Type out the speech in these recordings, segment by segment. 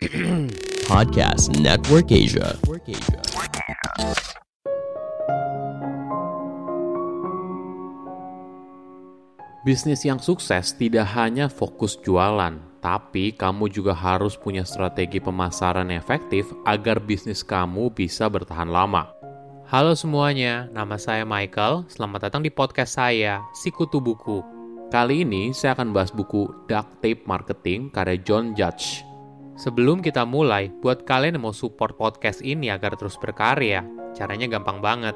Podcast Network Asia. Bisnis yang sukses tidak hanya fokus jualan, tapi kamu juga harus punya strategi pemasaran efektif agar bisnis kamu bisa bertahan lama. Halo semuanya, nama saya Michael. Selamat datang di podcast saya, Sikutu Buku. Kali ini saya akan bahas buku Duct Tape Marketing karya John Judge. Sebelum kita mulai, buat kalian yang mau support podcast ini agar terus berkarya, caranya gampang banget.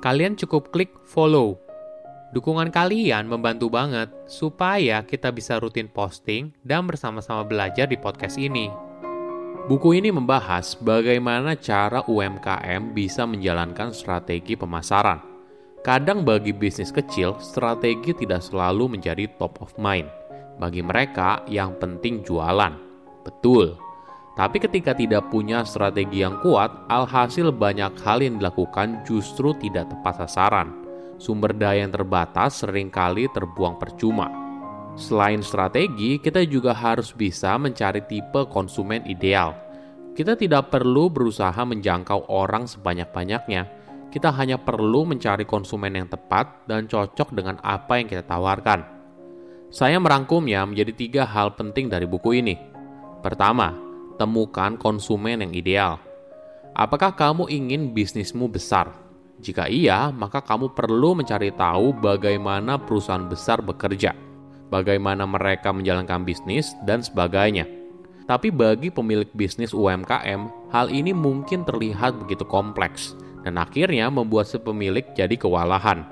Kalian cukup klik follow. Dukungan kalian membantu banget supaya kita bisa rutin posting dan bersama-sama belajar di podcast ini. Buku ini membahas bagaimana cara UMKM bisa menjalankan strategi pemasaran. Kadang bagi bisnis kecil, strategi tidak selalu menjadi top of mind. Bagi mereka, yang penting jualan. Betul. Tapi ketika tidak punya strategi yang kuat, alhasil banyak hal yang dilakukan justru tidak tepat sasaran. Sumber daya yang terbatas sering kali terbuang percuma. Selain strategi, kita juga harus bisa mencari tipe konsumen ideal. Kita tidak perlu berusaha menjangkau orang sebanyak-banyaknya. Kita hanya perlu mencari konsumen yang tepat dan cocok dengan apa yang kita tawarkan. Saya merangkumnya menjadi tiga hal penting dari buku ini. Pertama, temukan konsumen yang ideal. Apakah kamu ingin bisnismu besar? Jika iya, maka kamu perlu mencari tahu bagaimana perusahaan besar bekerja, bagaimana mereka menjalankan bisnis, dan sebagainya. Tapi bagi pemilik bisnis UMKM, hal ini mungkin terlihat begitu kompleks dan akhirnya membuat si pemilik jadi kewalahan.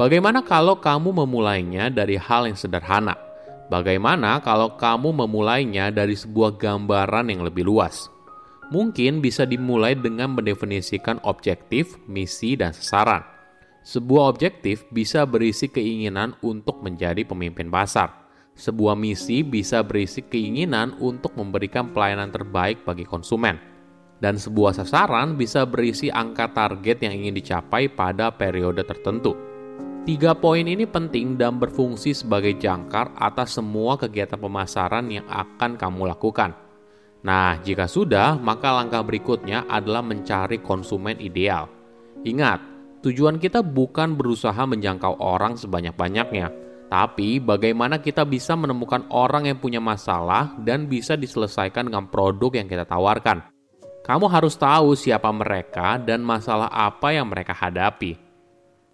Bagaimana kalau kamu memulainya dari hal yang sederhana? Bagaimana kalau kamu memulainya dari sebuah gambaran yang lebih luas? Mungkin bisa dimulai dengan mendefinisikan objektif, misi, dan sasaran. Sebuah objektif bisa berisi keinginan untuk menjadi pemimpin pasar. Sebuah misi bisa berisi keinginan untuk memberikan pelayanan terbaik bagi konsumen. Dan sebuah sasaran bisa berisi angka target yang ingin dicapai pada periode tertentu. Tiga poin ini penting dan berfungsi sebagai jangkar atas semua kegiatan pemasaran yang akan kamu lakukan. Nah, jika sudah, maka langkah berikutnya adalah mencari konsumen ideal. Ingat, tujuan kita bukan berusaha menjangkau orang sebanyak-banyaknya, tapi bagaimana kita bisa menemukan orang yang punya masalah dan bisa diselesaikan dengan produk yang kita tawarkan. Kamu harus tahu siapa mereka dan masalah apa yang mereka hadapi.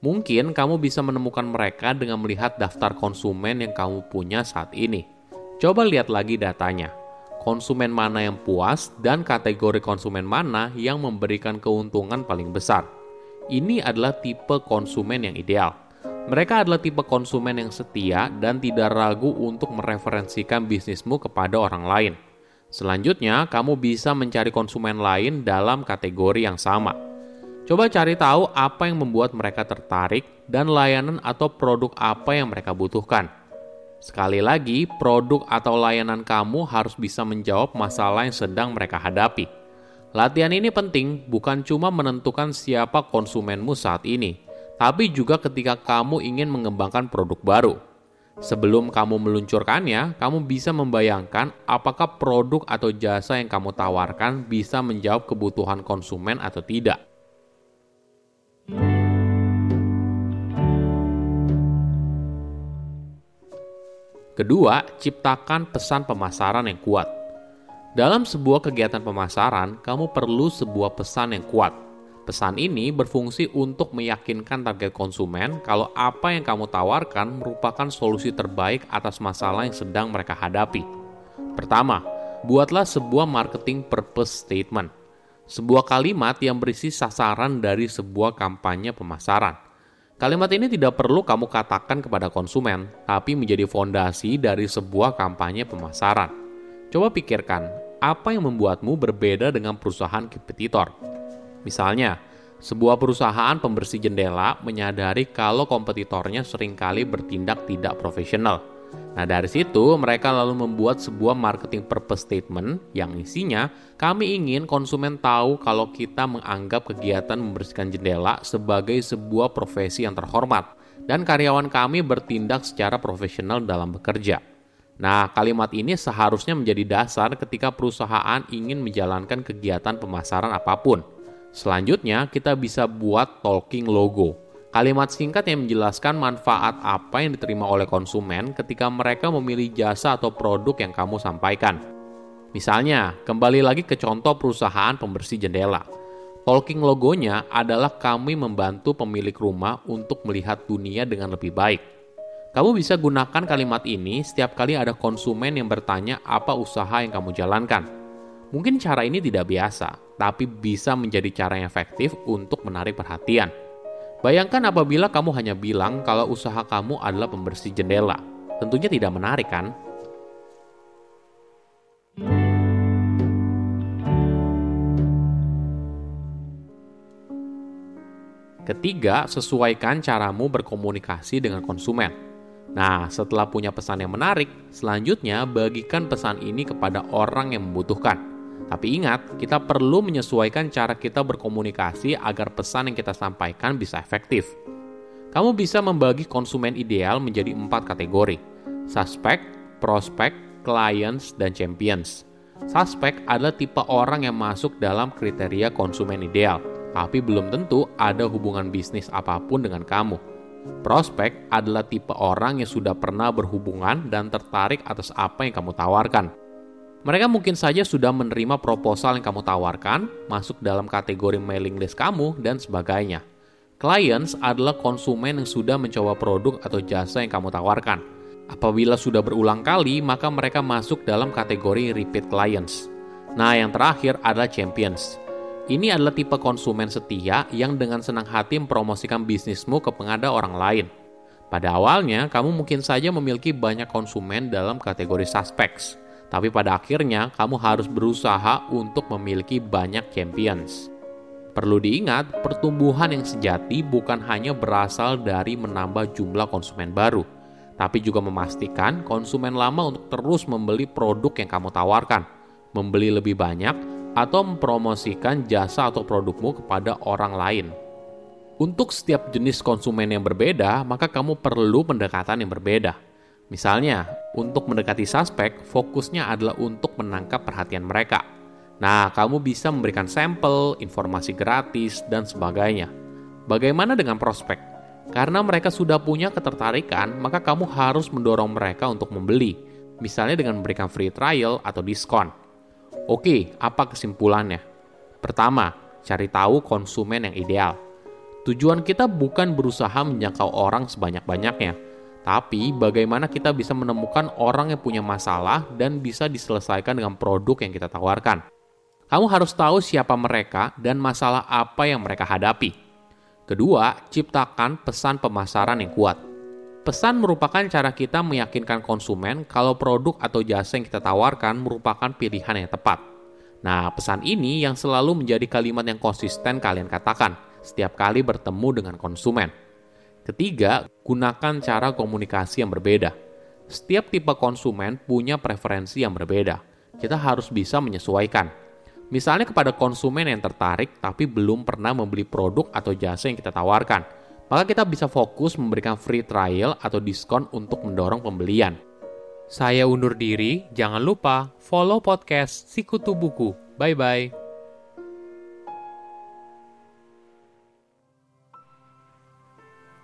Mungkin kamu bisa menemukan mereka dengan melihat daftar konsumen yang kamu punya saat ini. Coba lihat lagi datanya. Konsumen mana yang puas dan kategori konsumen mana yang memberikan keuntungan paling besar. Ini adalah tipe konsumen yang ideal. Mereka adalah tipe konsumen yang setia dan tidak ragu untuk mereferensikan bisnismu kepada orang lain. Selanjutnya, kamu bisa mencari konsumen lain dalam kategori yang sama Coba cari tahu apa yang membuat mereka tertarik dan layanan atau produk apa yang mereka butuhkan. Sekali lagi, produk atau layanan kamu harus bisa menjawab masalah yang sedang mereka hadapi. Latihan ini penting bukan cuma menentukan siapa konsumenmu saat ini, tapi juga ketika kamu ingin mengembangkan produk baru. Sebelum kamu meluncurkannya, kamu bisa membayangkan apakah produk atau jasa yang kamu tawarkan bisa menjawab kebutuhan konsumen atau tidak. Kedua, ciptakan pesan pemasaran yang kuat. Dalam sebuah kegiatan pemasaran, kamu perlu sebuah pesan yang kuat. Pesan ini berfungsi untuk meyakinkan target konsumen kalau apa yang kamu tawarkan merupakan solusi terbaik atas masalah yang sedang mereka hadapi. Pertama, buatlah sebuah marketing purpose statement. Sebuah kalimat yang berisi sasaran dari sebuah kampanye pemasaran. Kalimat ini tidak perlu kamu katakan kepada konsumen, tapi menjadi fondasi dari sebuah kampanye pemasaran. Coba pikirkan, apa yang membuatmu berbeda dengan perusahaan kompetitor? Misalnya, sebuah perusahaan pembersih jendela menyadari kalau kompetitornya sering kali bertindak tidak profesional – Nah, dari situ mereka lalu membuat sebuah marketing purpose statement yang isinya kami ingin konsumen tahu kalau kita menganggap kegiatan membersihkan jendela sebagai sebuah profesi yang terhormat dan karyawan kami bertindak secara profesional dalam bekerja. Nah, kalimat ini seharusnya menjadi dasar ketika perusahaan ingin menjalankan kegiatan pemasaran apa pun. Selanjutnya, kita bisa buat talking logo. Kalimat singkat yang menjelaskan manfaat apa yang diterima oleh konsumen ketika mereka memilih jasa atau produk yang kamu sampaikan. Misalnya, kembali lagi ke contoh perusahaan pembersih jendela. Talking logonya adalah kami membantu pemilik rumah untuk melihat dunia dengan lebih baik. Kamu bisa gunakan kalimat ini setiap kali ada konsumen yang bertanya apa usaha yang kamu jalankan. Mungkin cara ini tidak biasa, tapi bisa menjadi cara yang efektif untuk menarik perhatian. Bayangkan apabila kamu hanya bilang kalau usaha kamu adalah pembersih jendela. Tentunya tidak menarik kan? Ketiga, sesuaikan caramu berkomunikasi dengan konsumen. Nah, setelah punya pesan yang menarik, selanjutnya bagikan pesan ini kepada orang yang membutuhkan. Tapi ingat, kita perlu menyesuaikan cara kita berkomunikasi agar pesan yang kita sampaikan bisa efektif. Kamu bisa membagi konsumen ideal menjadi empat kategori: suspek, prospek, clients, dan champions. Suspek adalah tipe orang yang masuk dalam kriteria konsumen ideal, tapi belum tentu ada hubungan bisnis apa pun dengan kamu Prospek adalah tipe orang yang sudah pernah berhubungan dan tertarik atas apa yang kamu tawarkan. Mereka mungkin saja sudah menerima proposal yang kamu tawarkan, masuk dalam kategori mailing list kamu, dan sebagainya. Clients adalah konsumen yang sudah mencoba produk atau jasa yang kamu tawarkan. Apabila sudah berulang kali, maka mereka masuk dalam kategori repeat clients. Nah, yang terakhir adalah champions ini adalah tipe konsumen setia yang dengan senang hati mempromosikan bisnismu ke pengada orang lain. Pada awalnya, kamu mungkin saja memiliki banyak konsumen dalam kategori suspects, tapi pada akhirnya kamu harus berusaha untuk memiliki banyak champions. Perlu diingat, pertumbuhan yang sejati bukan hanya berasal dari menambah jumlah konsumen baru, tapi juga memastikan konsumen lama untuk terus membeli produk yang kamu tawarkan, membeli lebih banyak, atau mempromosikan jasa atau produkmu kepada orang lain. Untuk setiap jenis konsumen yang berbeda, maka kamu perlu pendekatan yang berbeda. Misalnya, untuk mendekati suspek, fokusnya adalah untuk menangkap perhatian mereka. Nah, kamu bisa memberikan sampel, informasi gratis, dan sebagainya. Bagaimana dengan prospek? Karena mereka sudah punya ketertarikan, maka kamu harus mendorong mereka untuk membeli, misalnya dengan memberikan free trial atau diskon. Oke, apa kesimpulannya? Pertama, cari tahu konsumen yang ideal. Tujuan kita bukan berusaha menjangkau orang sebanyak-banyaknya, tapi bagaimana kita bisa menemukan orang yang punya masalah dan bisa diselesaikan dengan produk yang kita tawarkan. Kamu harus tahu siapa mereka dan masalah apa yang mereka hadapi. Kedua, ciptakan pesan pemasaran yang kuat. Pesan merupakan cara kita meyakinkan konsumen kalau produk atau jasa yang kita tawarkan merupakan pilihan yang tepat. Nah, pesan ini yang selalu menjadi kalimat yang konsisten kalian katakan setiap kali bertemu dengan konsumen. Ketiga, gunakan cara komunikasi yang berbeda. Setiap tipe konsumen punya preferensi yang berbeda. Kita harus bisa menyesuaikan. Misalnya kepada konsumen yang tertarik tapi belum pernah membeli produk atau jasa yang kita tawarkan maka kita bisa fokus memberikan free trial atau diskon untuk mendorong pembelian. Saya undur diri, jangan lupa follow podcast Sikutu Buku. Bye-bye.